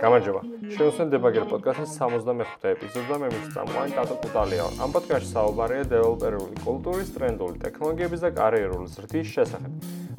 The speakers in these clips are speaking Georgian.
გამარჯობა. შევსვენ დებაგერ პოდკასტის 65-ე ეპიზოდს და მე მის წამყვანი ტატო კუტალია. ამ პოდკასტში საუბარია დეველოპერული კულტურის, ტრენდული ტექნოლოგიების და კარიერული ზრდის შესახებ.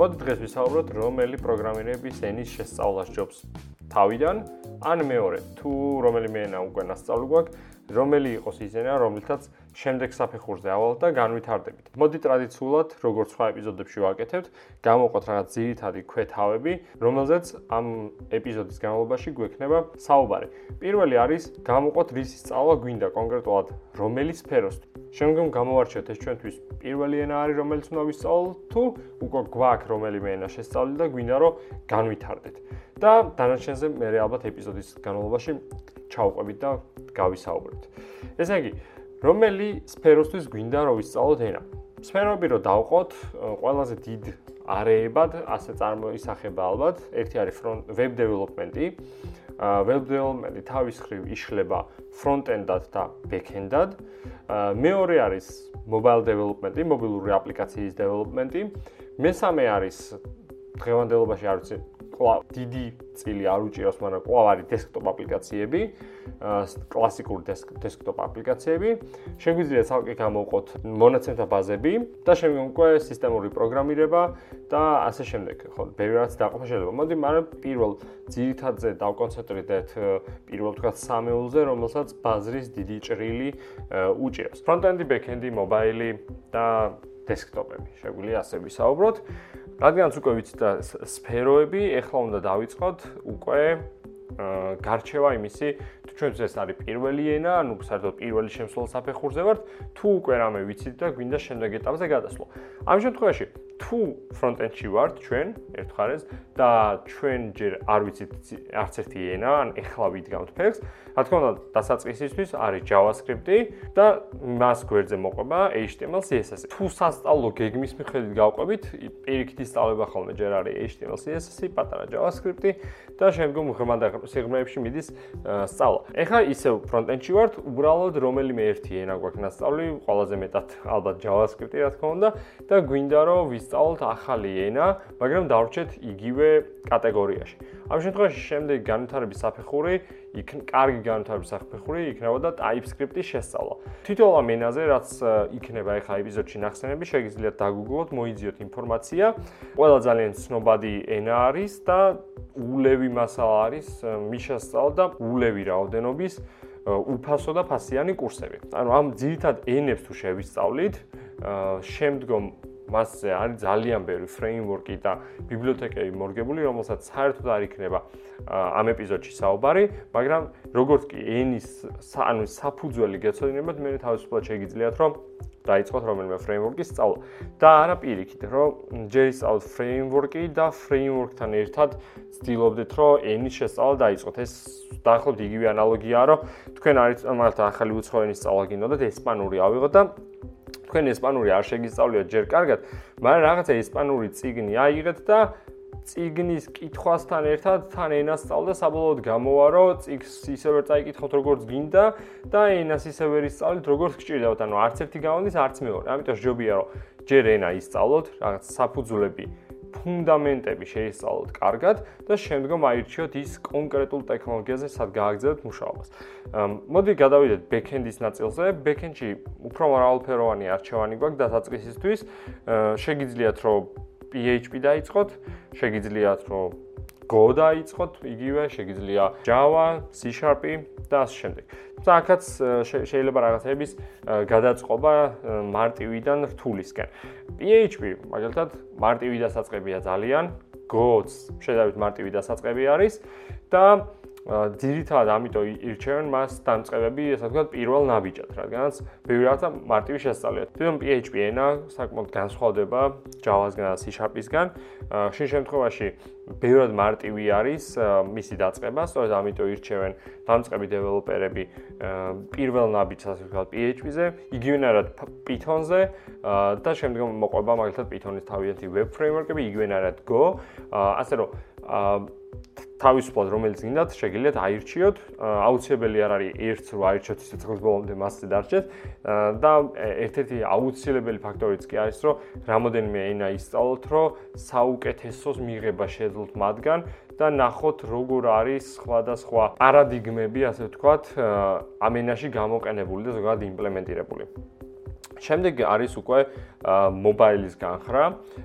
მოდი დღეს ვისაუბროთ რომელი პროგრამირების ენის შესწავლას ჯობს თავიდან, ან მეორე, თუ რომელიმე ენა უკვე ნასწავლი გვაქვს, რომელი იყოს ის ენა, რომელთაც შემდეგ საფეხურზე ავალთ და განვითარდებით. მოდი ტრადიციულად, როგორც სხვა ეპიზოდებში ვაკეთებთ, გამოვყოთ რაღაც ძირითადი ქვეთავები, რომელზეც ამ ეპიზოდის განმავლობაში გვექნება საუბარი. პირველი არის გამოვყოთ რისი სწავლა გვინდა კონკრეტულად რომელი სფეროს. შემდგომ გამოვარჩიოთ ეს ჩვენთვის პირველი ენა არის, რომელიც უნდა ვისწავლოთ, თუ უკვე გვაქვს რომელიმე ენა შესწავლილი და გვინდა რომ განვითარდეთ. და დანარჩენზე მე ალბათ ეპიზოდის განმავლობაში ჩავყვებით და გავისაუბრეთ. ესე იგი, რომელი სფეროსთვის გვინდა რომ ვისწავლოთ ენა? სფეროები რო დავყოთ, ყველაზე დიდ არეებად ასე წარმოისახება ალბათ. ერთი არის web development-ი. web development-ი თავის ხრივ იშლება front-end-დად და back-end-დად. მეორე არის mobile development-ი, მობილური აპლიკაციის development-ი. მესამე არის დღევანდელობაში არ ვიცი კვლავ დიდი წილი არ უჭირავს, მაგრამ კვლავ არის დესკტოპ აპლიკაციები, კლასიკური დესკტოპ აპლიკაციები. შეგვიძლია ცალკე გამოვყოთ მონაცემთა ბაზები და შემდგომ უკვე სისტემური პროგრამირება და ასე შემდეგ. ხო, ბევრი რაც დაყოფა შეიძლება. მოდი, მაგრამ პირველ ძირითადზე დავკონცენტრირდეთ პირველ თქვა სამეულზე, რომელსაც ბაზრის დიდი ჭრილი უჭირავს. ფრონტენდი, ბექენდი, მობაილი და დესკტოპები. შეგვიძლია ასე ვისაუბროთ. რადგანაც უკვე ვიცით და სფეროები, ეხლა უნდა დავიწყოთ უკვე გარჩევა იმისი, თუ ჩვენთვის ეს არის პირველი ენა, ანუ საერთოდ პირველი შემსვლელ საფეხურზე ვართ, თუ უკვე რამე ვიცით და გვინდა შემდეგ ეტაპზე გადასვლა. ამ შემთხვევაში თუ ფრონტენდში ვართ ჩვენ ერთხარეს და ჩვენ ჯერ არ ვიცით არც ერთი ენა, ან ეხლა ვიდგამთ ფეხს, რა თქმა უნდა, დასაწყისისთვის არის JavaScript-ი და მას გვერდზე მოყვება HTML, CSS. თუ სასწავლო გეგმის მიხედვით გავყვებით, პირიქით ისწავლება ხოლმე ჯერ არის HTML, CSS, პატარა JavaScript-ი და შემდგომ ღრმა და სიღრმეებში მიდის სწავლა. ეხლა ისევ ფრონტენდში ვართ, უბრალოდ რომელიმე ერთი ენა გვაქვს ნასწავლი, ყველაზე მეტად ალბათ JavaScript-ი რა თქმა უნდა და გვინდა რომ ვისწავლოთ ახალი ენა, მაგრამ დავრჩეთ იგივე კატეგორიაში. ამ შემთხვევაში შემდეგ განვითარების საფეხური, იქ კარგი განვითარების საფეხური იქნებოდა TypeScript-ის შესწავლა. თითოეულ ამ ენაზე, რაც იქნება ახლა ეპიზოდში ნახსენები, შეგიძლიათ დაგუგლოთ, მოიძიოთ ინფორმაცია. ყველა ძალიან ცნობადი ენა არის და ულევი მასალა არის მის შესწავლა და ულევი რაოდენობის უფასო და ფასიანი კურსები. ანუ ამ ძირითად ენებს თუ შევისწავლით, შემდგომ მასზე არის ძალიან ბევრი ფრეიმვორკი და ბიბლიოთეკები მორგებული, რომელსაც საერთოდ არ იქნება ამ ეპიზოდში საუბარი, მაგრამ როგორც კი ენის ანუ საფუძველი გეცოდინებათ, მე თავისუფლად შეგიძლიათ რომ დაიწყოთ რომელიმე ფრეიმვორკის სწავლა და არა პირიქით, რომ ჯერ ისწავლოთ ფრეიმვორკი და ფრეიმვორკთან ერთად ცდილობდეთ, რომ ენის შესწავლა დაიწყოთ. ეს დაახლოებით იგივე ანალოგიაა, რომ თქვენ არის მაგალითად ახალი უცხო ენის სწავლა გინდოდათ, ესპანური ავიღოთ და თქვენ ესპანური არ შეგისწავლიოთ ჯერ კარგად, მაგრამ რაღაცა ესპანური ციგნი აიღეთ და ციგნის კითხვასთან ერთად თან ენას სწავლდა საბოლოოდ გამოვა რომ ციგს ისევე წაიკითხოთ როგორც გინდა და ენას ისევე ისწავლეთ როგორც გჭირდებათ. ანუ არც ერთი გამოდის არც მეორე. ამიტომ ჯობია რომ ჯერ ენა ისწავლოთ რაღაც საფუძვლები ფუნდამენტები შეისწავლოთ კარგად და შემდგომ აირჩიოთ ის კონკრეტულ ტექნოლოგიაზე, სად გააგრძელებთ მუშაობას. მოდი გადავიდეთ ბექენდის ნაწილზე. ბექენდში უფრო მრავალფეროვანი არჩევანი გვაქვს დასაწყისისთვის. შეგიძლიათ რომ PHP დაიწყოთ, შეგიძლიათ რომ Go დაიწყოთ, იგივე შეგიძლია Java, C# და ასე შემდეგ. აქაც შეიძლება რაღაცების გადაწყობა მარტივიდან რთულისკენ. PHP მაგალითად მარტივი დასაწყებია ძალიან, Go-ც შედარებით მარტივი დასაწყები არის და ძირითადად ამიტომ ირჩევენ მას დამწყებები, ასე ვთქვათ, პირველ ნაბიჯად, რადგანაც ბევრი რაღაცა მარტივი შესწავლია. თვითონ PHP ენა საკმაოდ განსხვავდება Java-სგან და C#-ისგან. შენ შემთხვევაში ბევრად მარტივი არის მისი დაწყება, სწორედ ამიტომ ირჩევენ დამწყები დეველოპერები პირველ ნაბიჯს, ასე ვთქვათ, PHP-ზე, იგივენარად Python-ზე და შემდგომ მოყვება მაგალითად Python-ის თავიანთი web framework-ები, იგივენარად Go, ასე რომ თავისუფლად რომელიც გინდათ შეგიძლიათ აირჩიოთ. აუცილებელი არ არის ერთს რო აირჩიოთ სიცოცხლის ბოლომდე მასზე დარჩეთ. და ერთ-ერთი აუცილებელი ფაქტორიც კი არის რომ რამოდენიმე ენა ისწავლოთ რომ საუკეთესოს მიღება შეძლოთ მათგან და ნახოთ როგორ არის სხვადასხვა პარადიგმები ასე ვთქვათ ამ ენაში გამოყენებული და ზოგადად იმპლემენტირებული შემდეგ არის უკვე მობაილის განხრა.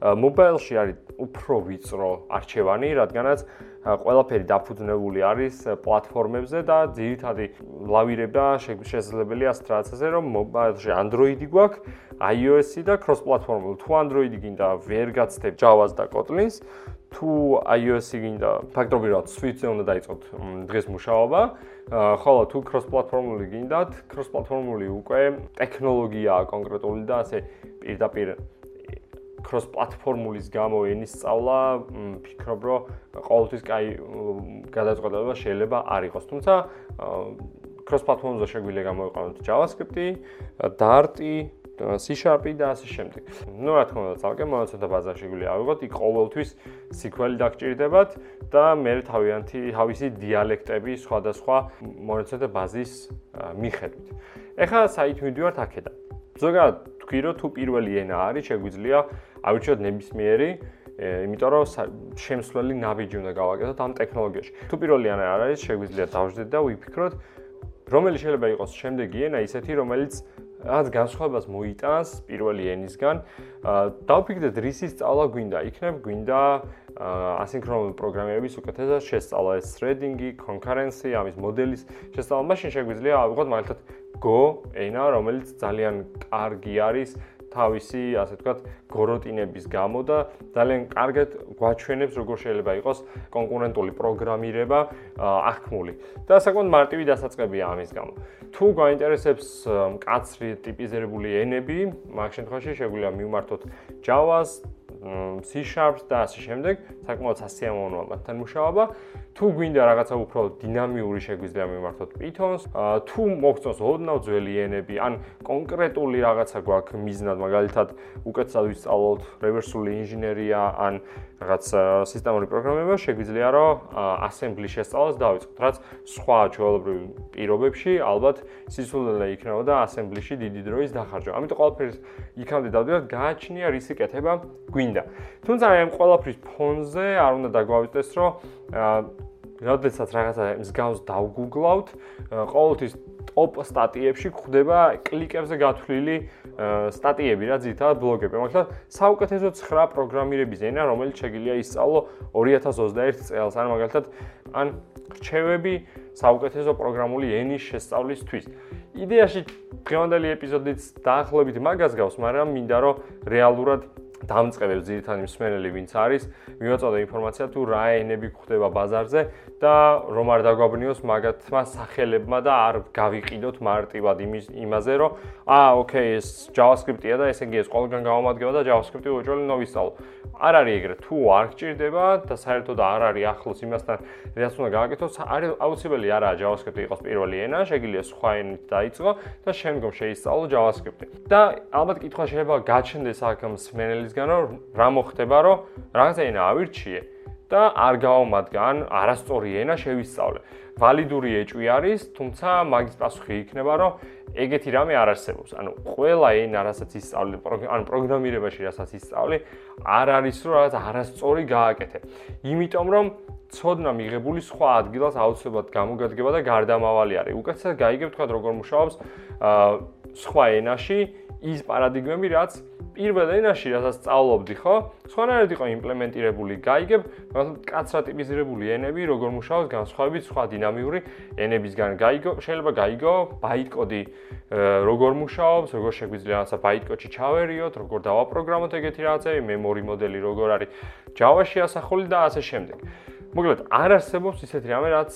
მობაილში არის უფრო ვიწრო არჩევანი, რადგანაც ყველაფერი დაფუძნებული არის პლატფორმებზე და ძირითადი ლავირება შესაძლებელია სტრატეგიაზე, რომ მობაილში Android-ი გვაქვს, iOS-ი და cross-platform. თუ Android-ი გინდა ვერ გაცდებ Java-ს და Kotlin-ს, თუ iOS-ი გინდა ფაქტობრივად Swift-ზე უნდა დაიწყოთ დღეს მუშაობა, ხოლო თუ cross-platform-ული გინდათ, cross-platform-ული უკვე ტექნოლოგიაა კონკრეტული და ასე პირდაპირ cross-platform-ულის გამო ენის სწავლა, ფიქრობ, რომ ყოველთვის კაი გადაწყვეტილება შეიძლება არ იყოს. თუმცა cross-platform-ზე შეგვიძლია გამოვიყენოთ JavaScript-ი, Dart-ი, C-Sharp-ი და ასე შემდეგ. ნუ რა თქმა უნდა, ძალკე მონაცემთა ბაზაში გვიძლია ავიღოთ, იქ ყოველთვის SQL-ი დაგჭირდებათ და მე თავიანთი თავისი დიალექტები სხვადასხვა მონაცემთა ბაზის მიხედვით. ეხლა საით მივიდივართ აქედან. ზოგადად თქვი რომ თუ პირველი ენა არის, შეგვიძლია ავირჩიოთ ნებისმიერი იმიტომ რომ შემსვლელი ნაბიჯი უნდა გავაკეთოთ ამ ტექნოლოგიაში. თუ პირველი ენა არის, შეგვიძლია დავждდეთ და ვიფიქროთ რომელი შეიძლება იყოს შემდეგი ენა ისეთი, რომელიც რაც განსხვავებას მოიტანს პირველი ენისგან. დავფიქრდეთ რისის სწავლა გვინდა, იქნებ გვინდა ასინქრონული პროგრამირების უკეთესად შესწავლა, ეს threading-ი, concurrency, ამის მოდელის შესწავლა, მაშინ შეგვიძლია ავიღოთ მაგალითად Go ენა, რომელიც ძალიან კარგი არის თავისი, ასე ვთქვათ, გოროტინების გამო და ძალიან კარგად გვაჩვენებს როგორ შეიძლება იყოს კონკურენტული პროგრამირება ახმული. და საკმაოდ მარტივი დასაწყებია ამის გამო. თუ გაინტერესებს მკაცრი ტიპიზირებული ენები, მაგ შემთხვევაში შეგვიძლია მივმართოთ Java-ს, C# და ასე შემდეგ, საკმაოდ სასიამოვნოა მათთან მუშაობა. თუ გვინდა რაღაცა უფრო დინამიური შეგვიძლია მიმართოთ Python-ს, თუ მოგწონს ოდნავ ძველი ენები, ან კონკრეტული რაღაცა გვაქვს მიზნად, მაგალითად, უკეთესად ვისწავლოთ რევერსული ინჟინერია, ან რაღაც სისტემური პროგრამირება, შეგვიძლია რომ assembly შესწავლას დავიწყოთ, რაც სხვა ჩვეულებრივ პირობებში ალბათ სისულელე იქნებოდა assembly-ში დიდი დროის დახარჯვა. ამიტომ ყველაფერს იქამდე დავდივართ, გააჩნია რისი კეთება გვინდა. თუმცა აი ამ ყველაფრის ფონზე არ უნდა დაგვავიწყდეს, რომ როდესაც რაღაცა მსგავს დავგუგლავთ, ყოველთვის ტოპ სტატიებში გვხვდება კლიკებზე გათვლილი სტატიები, რა ძირითადად ბლოგები. მაგალითად, საუკეთესო 9 პროგრამირების ენა, რომელიც შეგიძლია ისწავლო 2021 წელს, ან მაგალითად, ან რჩევები საუკეთესო პროგრამული ენის შესწავლისთვის. იდეაში დღევანდელი ეპიზოდიც დაახლოებით მაგას გავს, მაგრამ მინდა რომ რეალურად დამწყებებს ძირითადად მსმენელი ვინც არის, მივაწოდე ინფორმაცია თუ რა ენები გვხვდება ბაზარზე და რომ არ დაგვაბნიოს მაგათმა სახელებმა და არ გავიყიდოთ მარტივად იმის იმაზე, რომ აა, ოკეი, ეს JavaScript-ია და ესე იგი ეს ყველგან გამომადგება და JavaScript-ი უჭრელი ნოვისწავლო. არ არის ეგრე, თუ არ გჭირდება და საერთოდ არ არის ახლოს იმასთან, რაც უნდა გააკეთოს, არის აუცილებელი არაა JavaScript-ი იყოს პირველი ენა, შეგიძლია სხვა ენით დაიწყო და შემდგომ შეისწავლო JavaScript-ი. და ალბათ კითხვა შეიძლება გაჩნდეს აქ მსმენელისგან, რომ რა მოხდება, რომ რაღაცა ენა ავირჩიე და არ გავამადგან არასწორი ენა შევისწავლე. ვალიდური ეჭვი არის, თუმცა მაგის პასუხი იქნება, რომ ეგეთი რამე არ არსებობს. ანუ ყველა ენა, რასაც ისწავლე, ან პროგრამირებაში რასაც ისწავლე, არ არის რომ რაღაც არასწორი გააკეთე. იმიტომ რომ ცოდნა მიღებული სხვა ადგილას აუცილებლად გამოგადგება და გარდამავალი არის. უკეთესად გაიგებ თქვა როგორ მუშაობს აა სხვა ენაში ის პარადიგმები, რაც პირველ ენაში რასაც სწავლობდი, ხო? სხვანაირად იყო იმპლემენტირებული, გაიგებ, მაგრამ კაცრად ტიპიზირებული ენები როგორ მუშაობს განსხვავებით სხვა დინამიური ენებისგან. გაიგო, შეიძლება გაიგო ბაიტკოდი როგორ მუშაობს, როგორ შეგვიძლია რაღაცა ბაიტკოდში ჩავერიოთ, როგორ დავაპროგრამოთ ეგეთი რაღაცები, memory მოდელი როგორ არის Java-ში ასახული და ასე შემდეგ. მოკლედ, არ არსებობს ისეთი რამე, რაც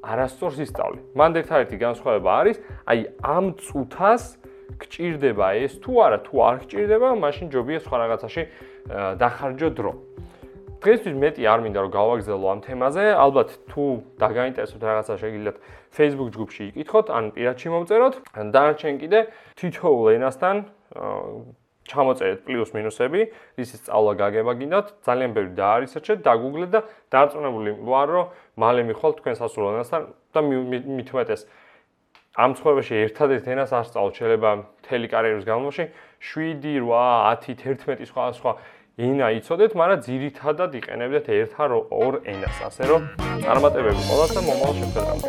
არასწორს ისწავლე. მან ერთადერთი განსხვავება არის, აი ამ წუთას გჭირდება ეს? თუ არა, თუ არ გჭირდება, მაშინ ჯობია სხვა რაღაცაში დახარჯო დრო. დღესთვის მეტი არ მინდა რომ გავაგზავნო ამ თემაზე, ალბათ თუ დაგაინტერესებთ რაღაცა შეგიძლიათ Facebook ჯგუფში იკითხოთ, ან პირადში მომწეროთ, ან დანარჩენ კიდე თითოეულ ენასთან ჩამოწერეთ პლუს მინუსები, ისიც სწავლა გაგება გინდათ, ძალიან ბევრი დაარისერჩეთ, დაგუგლეთ და დარწმუნებული ვარ, რომ მალე მიხვალ თქვენ სასურველ ენასთან და მithumetes ამ ცხოვრებაში ერთადერთი ენას არ სწავლ, შეიძლება მთელი კარიერის განმავლობაში 7, 8, 10, 11 სხვა სხვა ენა იცოდეთ, მაგრამ ძირითადად იყენებდეთ ერთ ან ორ ენას, ასე რომ წარმატებები ყოველთვის და მომავალ შეხვედრამდე.